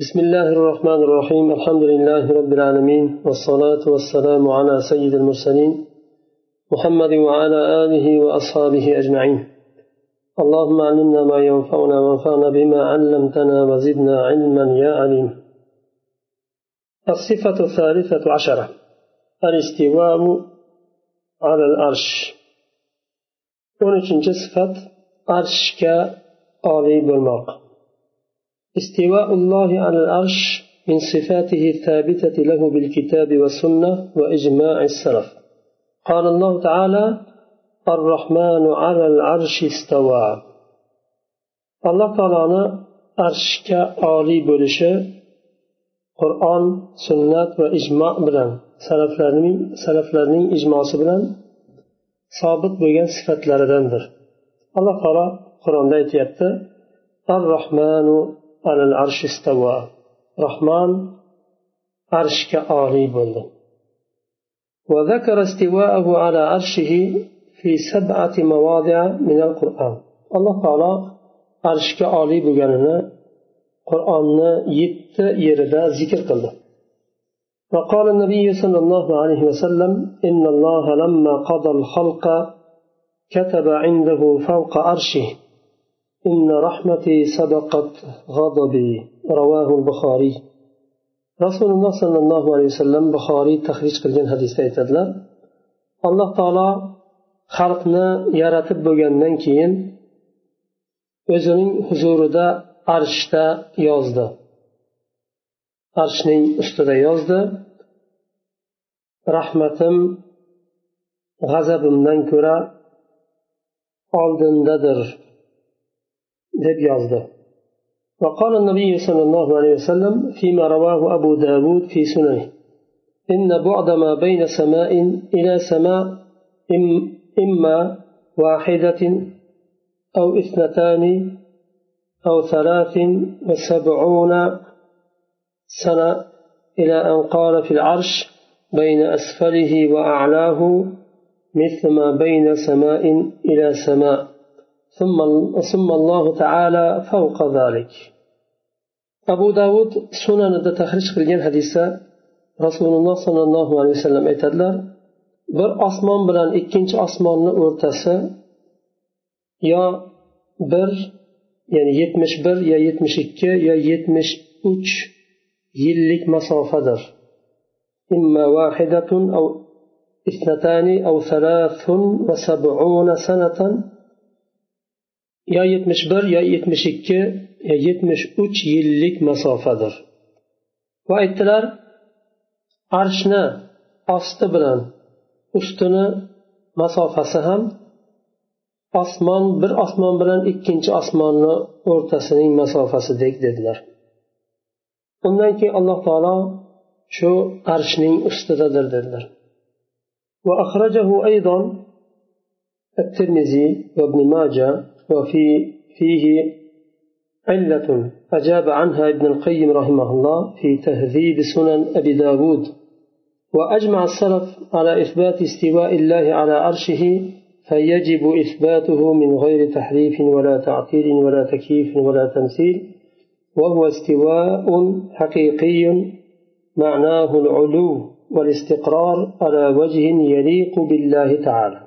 بسم الله الرحمن الرحيم الحمد لله رب العالمين والصلاة والسلام على سيد المرسلين محمد وعلى آله وأصحابه أجمعين اللهم علمنا ما ينفعنا وانفعنا بما علمتنا وزدنا علما يا عليم الصفة الثالثة عشرة الاستواء على العرش ونشنج صفة عرش كآلي بالمرق استواء الله على العرش من صفاته الثابتة له بالكتاب والسنة وإجماع السلف قال الله تعالى الرحمن على العرش استوى الله تعالى عرشك عالي بولشي qur'on sunnat va ijmo bilan salaflarning salaflarning ijmosi bilan sobit bo'lgan sifatlaridandir alloh taolo qur'onda aytyapti ar rohmanu alal arsh istava rahmon arshga oliy bo'ldi وذكر استواءه على عرشه في سبعة مواضع من القرآن. الله تعالى عرشك عالي بجاننا qur'onni yetti yerida zikr qildi وقال النبي صلى الله عليه وسلم إن الله لما قضى الخلق كتب عنده فوق عرشه. إن رحمتي سبقت غضبي رواه البخاري رسول الله صلى الله عليه وسلم بخاري تخريج قilgan hadisda aytadilar alloh taolo xalqni yaratib bo'lgandan keyin o'zining huzurida arshda yozdi arshning ustida yozdi rahmatim g'azabimdan ko'ra oldindadir Deb yozdi. وقال النبي صلى الله عليه وسلم فيما رواه أبو داود في سننه إن بعد ما بين سماء إلى سماء إما واحدة أو اثنتان أو ثلاث وسبعون سنة إلى أن قال في العرش بين أسفله وأعلاه مثل ما بين سماء إلى سماء ثم ثم الله تعالى فوق ذلك. أبو داود سنن دا تخرج قلقين حديثة رسول الله صلى الله عليه وسلم aytadilar bir osmon bilan ikkinchi osmonni o'rtasi yo bir ya'ni yetmish bir yo yetmish ikki yo yetmish uch yillik masofadir. إما واحدة أو اثنتان أو ثلاث وسبعون سنة يا يتمش بر يا يتمش ikki يا يتمش uch yillik masofadir va aytdilar arshni osti bilan ustini masofasi ham osmon bir osmon bilan ikkinchi osmonni o'rtasining masofasidek dedilar undan keyin alloh taolo shu arshning ustidadir dedilar وأخرجه أيضا الترمذي وابن ماجه وفي فيه علة أجاب عنها ابن القيم رحمه الله في تهذيب سنن أبي داود. وأجمع السلف على إثبات استواء الله على عرشه فيجب إثباته من غير تحريف ولا تعطيل ولا تكييف ولا تمثيل وهو استواء حقيقي معناه العلو والاستقرار على وجه يليق بالله تعالى.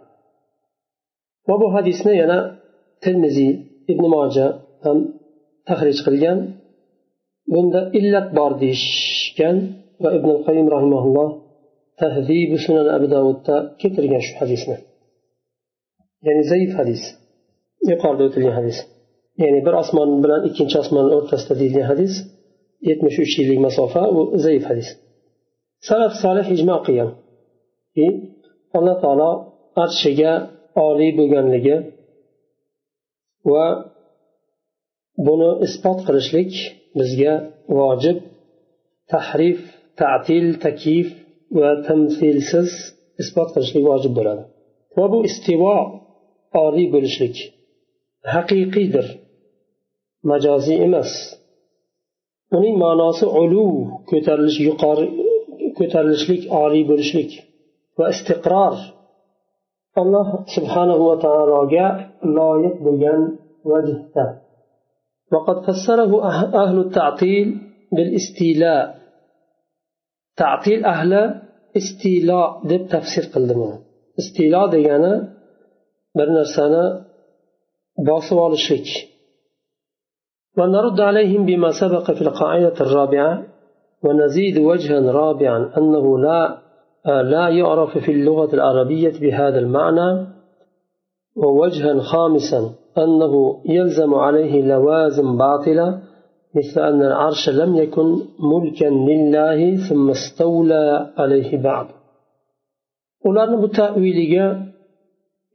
حديثنا ينا termiziy ibn moja ham tahrij qilgan. Bunda illat bor deyishgan va ibn qayim rahimaulloh tahzibi sunan abu davudda keltirgan shu hadisni. Ya'ni zaif hadis yuqorida o'tilgan hadis. Ya'ni bir osmon bilan ikkinchi osmon o'rtasida deyilgan hadis yetmish uch yillik masofa u zaif hadis. Salaf solih ijmo qilgan. Alloh taolo arshiga oliy bo'lganligi va buni isbot qilishlik bizga vojib. Tahrif ta'til taklif va tamsilsiz isbot qilishlik vojib bo'ladi. Va bu istivo oliy bo'lishlik haqiqiydir majoziy emas. Uning ma'nosi ulu ko'tarilish yuqori ko'tarilishlik oliy bo'lishlik va istiqror alloh subhanahu va taologa loyiq bo'lgan vajhda وقد فسره أه-، أهل التعطيل بالاستيلاء. تعطيل أهل استيلاء دب تفسير قلدمه. استيلاء دي أنا برنرسانا باصوال الشك ونرد عليهم بما سبق في القاعدة الرابعة. ونزيد وجها رابعا أنه لا لا يعرف في اللغة العربية بهذا المعنى. ووجها خامسا أنه يلزم عليه لوازم باطلة مثل أن العرش لم يكن ملكا لله ثم استولى عليه بعد. ularni bu taviliga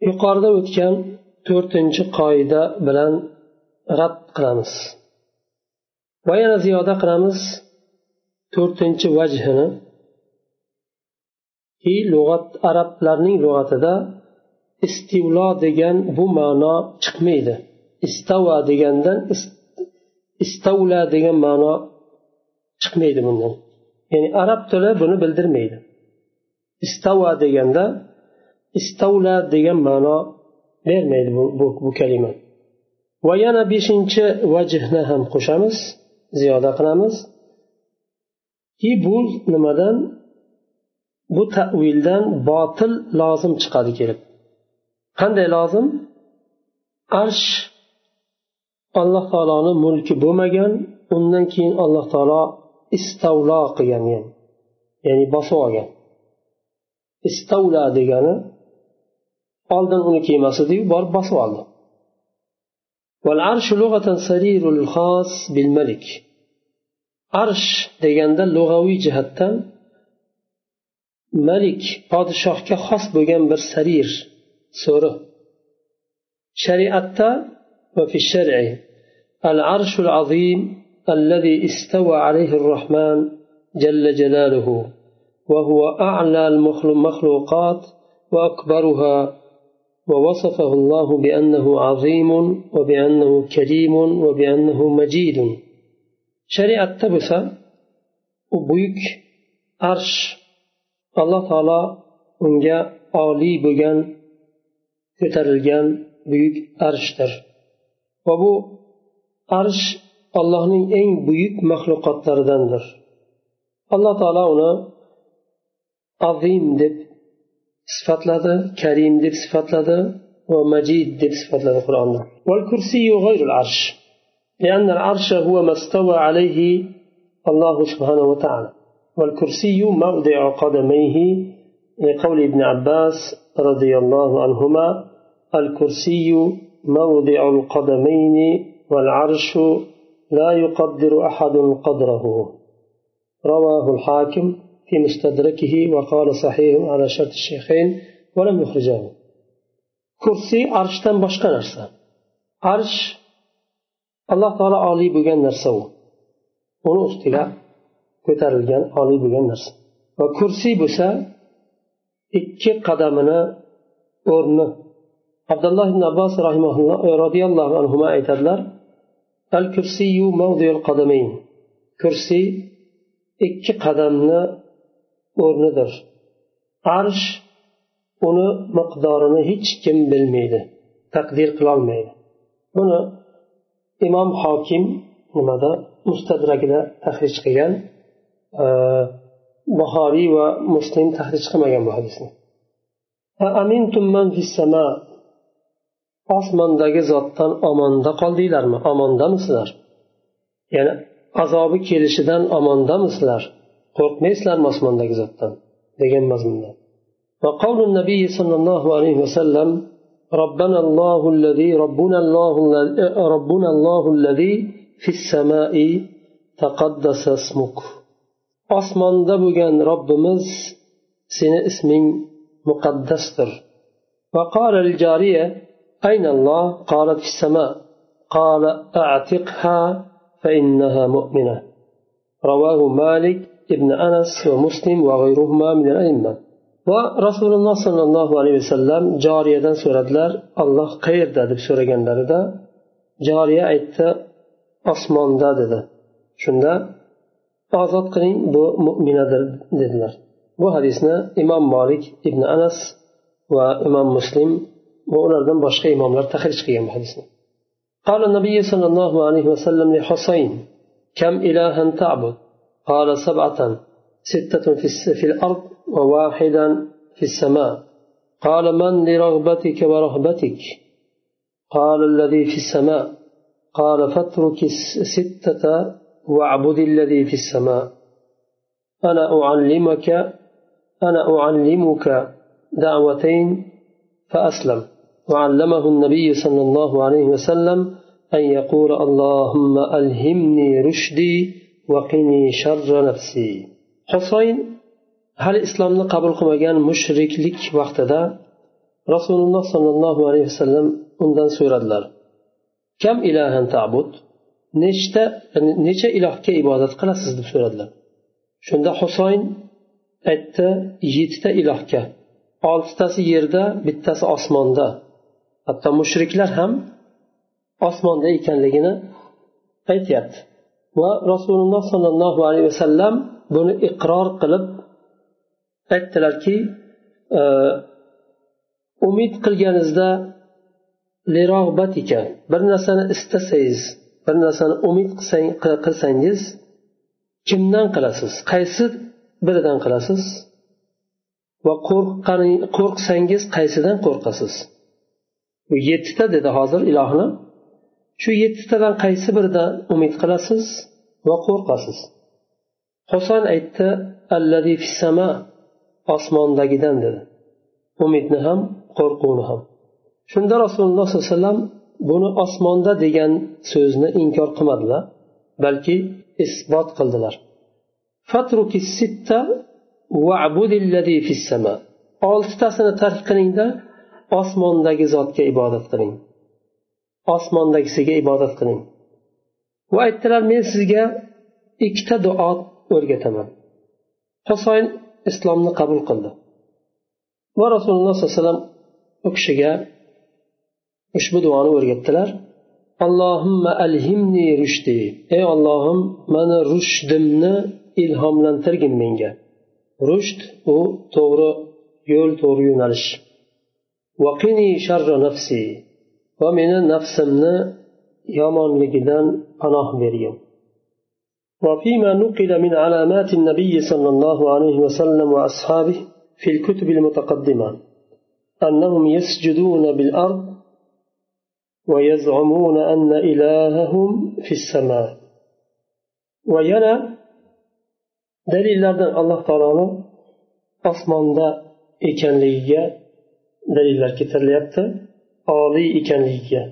yuqorida o'tgan to'rtinchi qoida bilan rad qilamiz va yana ziyoda qilamiz to'rtinchi vajhini ki lug'at arablarning lug'atida istivlo degan bu ma'no chiqmaydi. Istava degandan istavla degan ma'no chiqmaydi bundan. Ya'ni arab tili buni bildirmaydi. Istava deganda istavla degan ma'no bermaydi bu, bu, bu kalima. Va yana beshinchi vajhni ham qo'shamiz ziyoda qilamiz. Ki bu nimadan bu tavildan botil lozim chiqadi kelib qanday lozim arsh alloh taoloni mulki bo'lmagan undan keyin alloh taolo istavlo qilgan yani ya'ni bosib olgan istavla degani oldin uniki emas ediyu borib bosib oldi والعرش لغة سرير الخاص بالملك arsh deganda lug'aviy jihatdan malik podshohga xos bo'lgan bir sarir so'ri. Shariatda وفي الشرع العرش العظيم الذي استوى عليه الرحمن جل جلاله وهو أعلى المخلوقات وأكبرها ووصفه الله بأنه عظيم وبأنه كريم وبأنه مجيد bo'lsa u buyuk arsh alloh taolo unga oliy bo'lgan ko'tarilgan buyuk arshdir va bu arsh allohning eng buyuk maxluqotlaridandir alloh taolo uni azim deb sifatladi karim deb sifatladi va majid deb sifatladi qur'onda لأن العرش هو ما استوى عليه الله سبحانه وتعالى والكرسي موضع قدميه لقول ابن عباس رضي الله عنهما الكرسي موضع القدمين والعرش لا يقدر أحد قدره. رواه الحاكم في مستدركه وقال صحيح على شرط الشيخين ولم يخرجاه. كرسي عرشتن باشقا نرسى عرش alloh taolo oliy bo'lgan narsa u ko'tarilgan oliy bo'lgan narsa. Va kursiy bo'lsa ikki qadamini o'rni. Abdulloh ibn abbos roziyallohu e, anhu aytadilar al kursiyu qadamayn. Kursiy ikki qadamni o'rnidir. Arsh uni miqdorini hech kim bilmaydi taqdir qilolmaydi buni imom hokim nimada? Mustadragida tahrij qilgan. buxoriy va muslim tahrij qilmagan bu hadisni osmondagi zotdan omonda qoldinglarmi omondamisizlar ya'ni azobi kelishidan omondamisizlar qo'rqmaysizlarmi osmondagi zotdan degan mazmunda وقول النبي صلى الله عليه وسلم ربنا الله الذي ربنا الله ربنا الله الذي في السماء تقدس اسمك osmonda bo'lgan robbimiz seni isming muqaddasdir وقال الجارية أين الله قالت في السماء قال أعتقها فإنها مؤمنة رواه مالك ابن أنس ومسلم وغيرهما من الأئمة va rasululloh sollallohu alayhi vasallam joriyadan so'radilar olloh qayerda deb so'raganlarida joriya aytdi osmonda dedi shunda ozod qiling bu mo'minadir dedilar. Bu hadisni imom molik ibn anas va imom muslim va ulardan boshqa imomlar tahrij qilgan bu hadisni. قال النبي صلى الله عليه وسلم لحسين كم إلها تعبد قال سبعة ستة في الأرض وواحدا في السماء قال من لرغبتك ورهبتك قال الذي في السماء قال فاترك الستة واعبد الذي في السماء. أنا أعلمك أنا أعلمك دعوتين فأسلم. وعلمه النبي صلى الله عليه وسلم أن يقول اللهم ألهمني رشدي وقني شر نفسي. حسين hali islomni qabul qilmagan mushriklik vaqtida rasululloh sollallohu alayhi vasallam undan so'radilar kam ilahan tabud nechta necha ilohga ibodat qilasiz deb so'radilar. Shunda husayn aytdi yettita ilohga oltitasi yerda bittasi osmonda. Hatto mushriklar ham osmonda ekanligini aytyapti. Va rasululloh sollallohu alayhi vasallam buni iqror qilib aytdilarki e, umid qilganingizda lirog'batika bir narsani istasangiz bir narsani umid qilsangiz kimdan qilasiz? Qaysi biridan qilasiz? Va qo'rqsangiz qaysidan qo'rqasiz? Bu yettita dedi hozir ilohni. Shu yettitadan qaysi biridan umid qilasiz va qo'rqasiz? Husan aytdi allazi fissama osmondagidan dedi. Umidni ham qo'rquvni ham. Shunda rasululloh sollallohu alayhi vasallam buni osmonda degan so'zni inkor qilmadilar balki isbot qildilar. Oltitasini tark qilingda osmondagi zotga ibodat qiling. Osmondagisiga ibodat qiling. Va aytdilar men sizga ikkita duo o'rgataman. Husayn islomni qabul qildi. Va rasululloh sollallohu alayhi vasallam u kishiga ushbu duoni o'rgatdilar allohimma alhimni rushdi ey ollohim mani rushdimni ilhomlantirgin menga rushd u to'g'ri yo'l to'g'ri yo'nalish vaqini sharra nafsi va meni nafsimni yomonligidan panoh bergin وفيما نقل من علامات النبي صلى الله عليه وسلم وأصحابه في الكتب المتقدمة أنهم يسجدون بالأرض ويزعمون أن إلههم في السماء وينا dalillardan alloh taoloni osmonda ekanligiga dalillar keltirilyapti oliy ekanligiga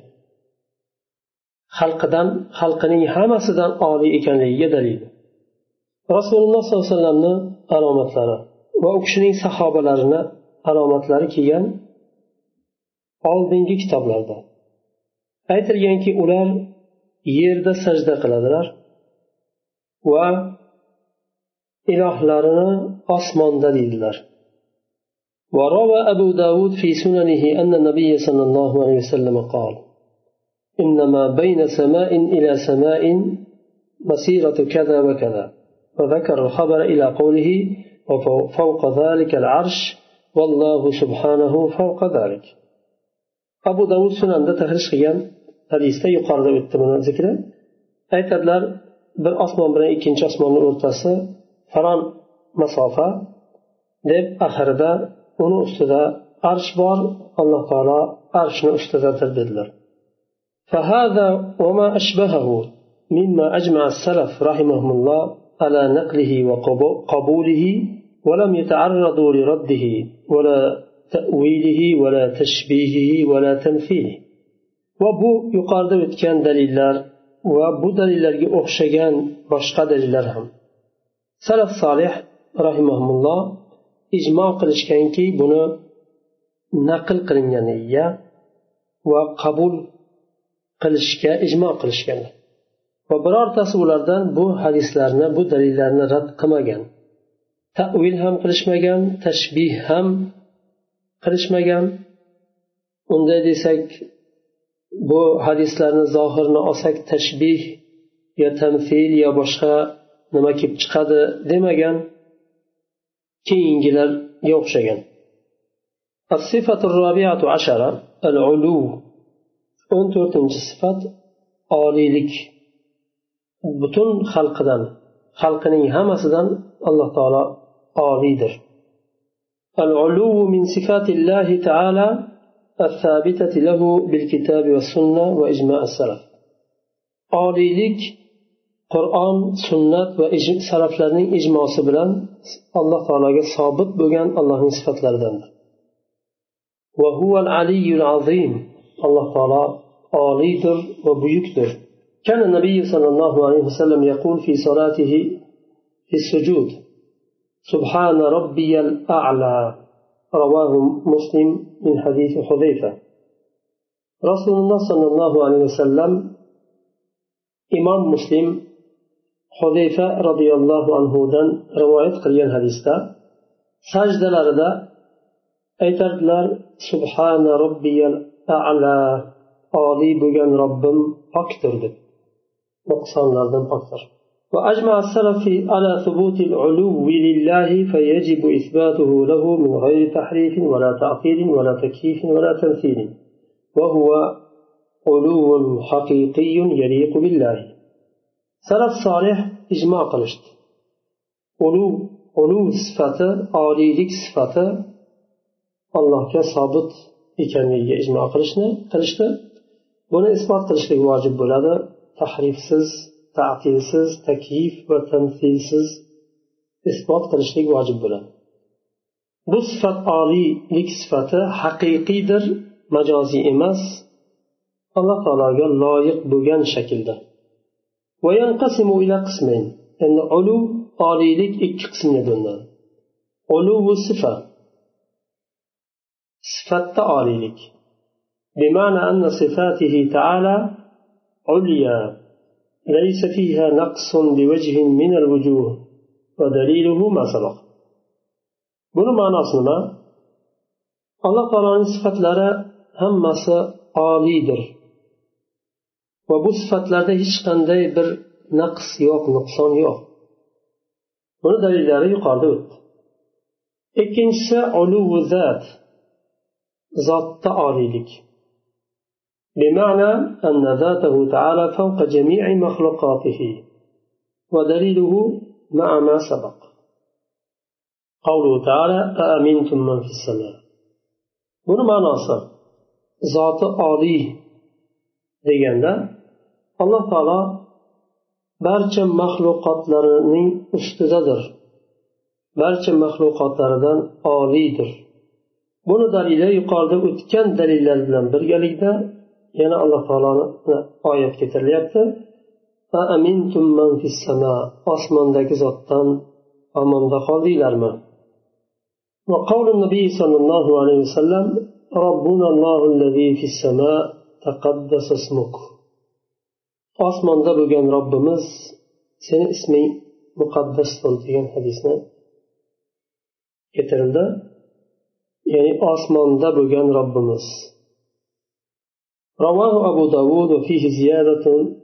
xalqidan xalqining hammasidan oliy ekanligiga dalil rasululloh sollallohu alayhi vasallamni alomatlari va u kishining sahobalarini alomatlari kelgan oldingi kitoblarda aytilganki ular yerda sajda qiladilar va ilohlarini osmonda deydilar وروى أبو داود في سننه أن النبي صلى الله عليه وسلم قال إنما بين سماء إلى سماء مسيرة كذا وكذا وذكر الخبر إلى قوله وفوق ذلك العرش والله سبحانه فوق ذلك أبو داود سنن تخرج قيان hadisda yuqorida o'tdi buni zikri aytadilar bir osmon bilan ikkinchi osmonni o'rtasi falon masofa deb oxirida uni ustida arsh bor alloh taolo arshni ustidadir dedilar فهذا وما أشبهه مما أجمع السلف رحمهم الله على نقله وقبوله ولم يتعرضوا لرده ولا تأويله ولا تشبيهه ولا تمثيله va bu yuqorida o'tgan dalillar va bu dalillarga o'xshagan boshqa dalillar ham. Salaf solih rahimahulloh ijmo qilishganki buni naql qilinganiga va qabul qilishga ijmo qilishgan. Va birortasi ulardan bu hadislarni bu dalillarni rad qilmagan. Tavil ham qilishmagan tashbih ham qilishmagan. Unday desak bu hadislarni zohirini olsak tashbih yo tamfil yo boshqa nima kelib chiqadi demagan keyingilarga o'xshagan الصفة الرابعة عشرة العلو o'n to'rtinchi sifat oliylik butun xalqidan xalqining hammasidan alloh taolo oliydir العلو من صفات الله تعالى الثابتة له بالكتاب والسنة وإجماع السلف. عليك قرآن سنة وإجماع السلف لدن إجماع سبلان الله تعالى صابت بغن الله صفات لدن وهو العلي العظيم الله تعالى عليدر وبيكدر كان النبي صلى الله عليه وسلم يقول في صلاته في السجود سبحان ربي الأعلى رواه مسلم من حديث حذيفة. رسول الله صلى الله عليه وسلم إمام مسلم حذيفة رضي الله عنه دان رواية قليل حديثة. سجد لردا أيتردلر سبحان ربي الأعلى oliy bo'lgan أكثر pokdir deb nuqsonlardan pokdir وأجمع السلف على ثبوت العلو لله فيجب إثباته له من غير تحريف ولا تعطيل ولا تكييف ولا تمثيل وهو علو حقيقي يليق بالله. سلف صالح إجماع قلشت. علو علو صفة عالي لك صفة الله كصابت إكان إجماع قلشنا قلشت ونا إثبات قلشت واجب بلاده تحريف سز tatilsiz takyif va tamsilsiz isbot qilishlik vojib bo'ladi bu sifat oliylik sifati haqiqiydir majoziy emas alloh taologa loyiq bo'lgan shaklda أن علو oliylik ikki qismga bo'linadi uluvu sifa sifatda oliylik بمعنى أن صفاته تعالى عليا ليس فيها نقص بوجه من الوجوه ودليله ما سبق buni ma'nosi nima alloh taoloning sifatlari hammasi oliydir va bu sifatlarda hech qanday bir naqs yo'q nuqson yo'q buni dalillari yuqorida o'tdi ikkinchisi zat zotda oliylik بمعنى أن ذاته تعالى فوق جميع مخلوقاته ودليله مع ما سبق قوله تعالى أأمنتم من في السماء buni ma'nosi zoti oliy deganda alloh taolo barcha maxluqotlarining ustidadir barcha maxluqotlaridan oliydir buni dalili yuqorida o'tgan dalillar bilan birgalikda yana alloh taoloni oyat keltirilyapti osmondagi zotdan omonda qoldinglarmi وقول النبي صلى الله عليه وسلم ربنا الله الذي في السماء تقدس اسمك osmonda bo'lgan robbimiz seni isming muqaddasdir degan hadisni keltirildi ya'ni osmonda bo'lgan robbimiz رواه أبو داود وفيه زيادة.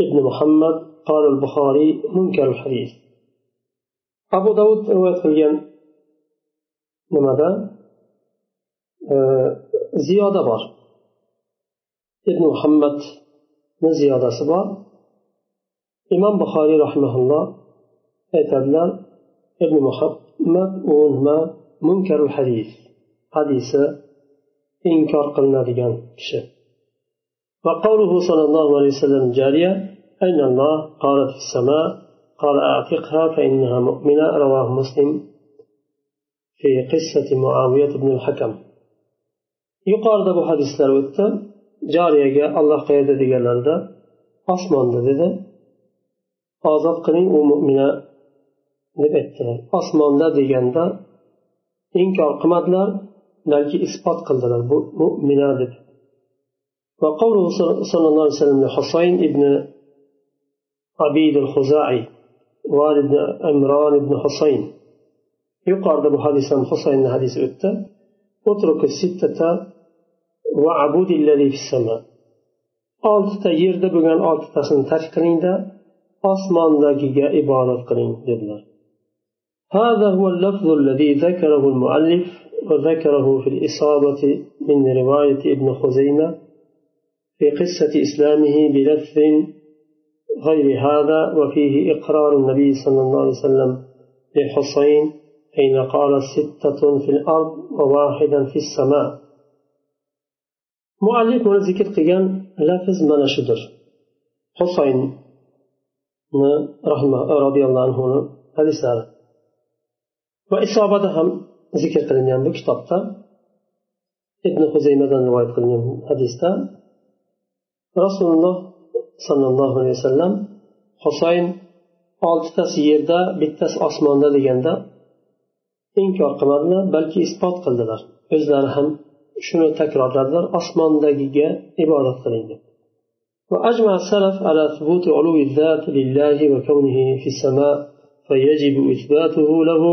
ابن محمد قال البخاري منكر الحديث. أبو داود رواه الين لماذا؟ آه، زيادة بار. ابن محمد زيادة بار؟ إمام بخاري رحمه الله أتدل ابن محمد ما؟ منكر الحديث. حديث inkor qilinadigan kishi وقوله صلى الله عليه وسلم جارية أين الله قالت في السماء قال أعتقها فإنها مؤمنة رواه مسلم في قصة معاوية بن الحكم yuqorida bu hadislar o'tdi joriyaga olloh qayerda deganlarida osmonda dedi ozod qiling u mo'mina deb aytdilar osmonda deganda inkor qilmadilar Balki isbot qildilar bu mo'mina deb وقوله صلى الله عليه وسلم لحسين ابن عبيد الخزاعي والد عمران بن حسين yuqorida bu hadisdan husaynni hadisi o'tdi اترك الستة وعبود الذي في السماء oltita yerda bo'lgan oltitasini tark qilingda osmondagiga ibodat qiling dedilar هذا هو اللفظ الذي ذكره المؤلف وذكره في الإصابة من رواية ابن خزيمة في قصة إسلامه بلفظ غير هذا وفيه إقرار النبي صلى الله عليه وسلم لحسين حين قال ستة في الأرض وواحدا في السماء. مؤلف من ذكر قيان لفظ من شدر. حسين رحمه رضي الله عنه va isobada ham zikr qilingan bu kitobda ibn huzaymadan rivoyat qilingan hadisda rasululloh sollallohu alayhi vasallam husayn oltitasi yerda bittasi osmonda deganda inkor qilmadilar balki isbot qildilar o'zlari ham shuni takrorladilar osmondagiga ibodat qiling deb وأجمع السلف على ثبوت علو الذات لله وكونه في السماء فيجب إثباته له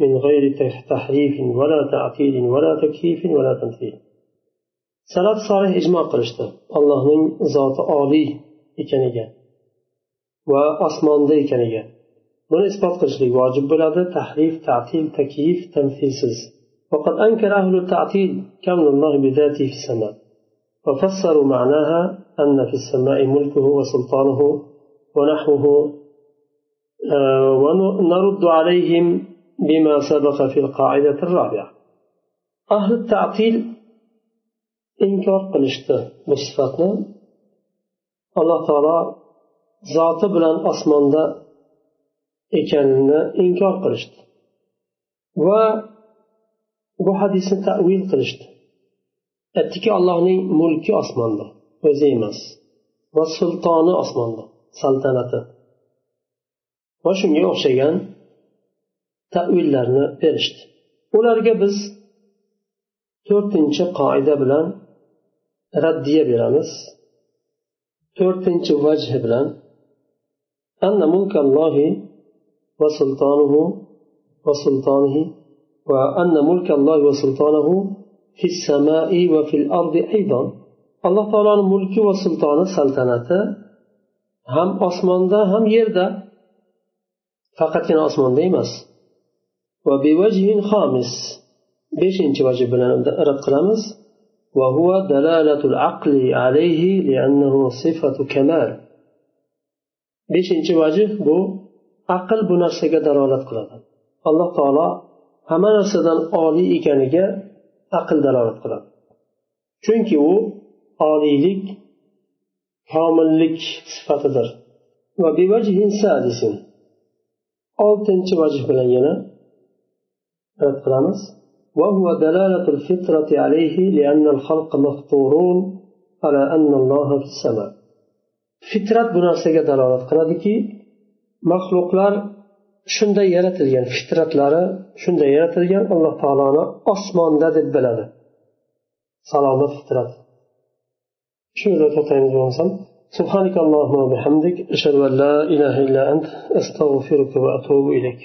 من غير تحريف ولا تعطيل ولا تكييف ولا تمثيل. salaf solih ijmo qilishdi allohning zoti oliy ekaniga va osmonda ekaniga buni isbot qilishlik vojib bo'ladi tahrif tatil takyif tamsilsiz وقد أنكر أهل التعطيل كون الله بذاته في السماء وفسروا معناها أن في السماء ملكه وسلطانه ونحوه ونرد عليهم بما سبق في القاعدة الرابعة أهل التعطيل inkor qilishdi bu sifatni alloh taolo zoti bilan osmonda ekanini inkor qilishdi va bu hadisni tavil qilishdi aytdiki allohning mulki osmonda o'zi emas va sultoni osmonda saltanati va shunga o'xshagan tavillarni berishdi ularga biz to'rtinchi qoida bilan raddiya beramiz to'rtinchi vajhi bilan أن ملك الله وسلطانه وسلطانه وأن ملك الله وسلطانه في السماء وفي الأرض أيضا الله تعالى ملك وسلطان سلطنته هم أسمان هم يردا faqatgina osmonda emas Bevajhin xomis beshinchi vajh bilan rad qilamiz وهو دلالة العقل عليه لأنه صفة كمال beshinchi vajh bu aql bu narsaga dalolat qiladi alloh taolo hamma narsadan oliy ekaniga aql dalolat qiladi chunki u oliylik komillik sifatidir va oltinchi vajh bilan yana rad qilamiz وهو دلالة الفطرة عليه لأن الخلق مفطورون على أن الله في السماء fitrat bu narsaga dalolat qiladiki maxluqlar shunday yaratilgan fitratlari shunday yaratilgan alloh taoloni osmonda deb biladi salomat fitrat shu yerda to'xtaymiz bo'lmasam سبحانك اللهم وبحمدك أشهد أن لا إله إلا أنت أستغفرك وأتوب إليك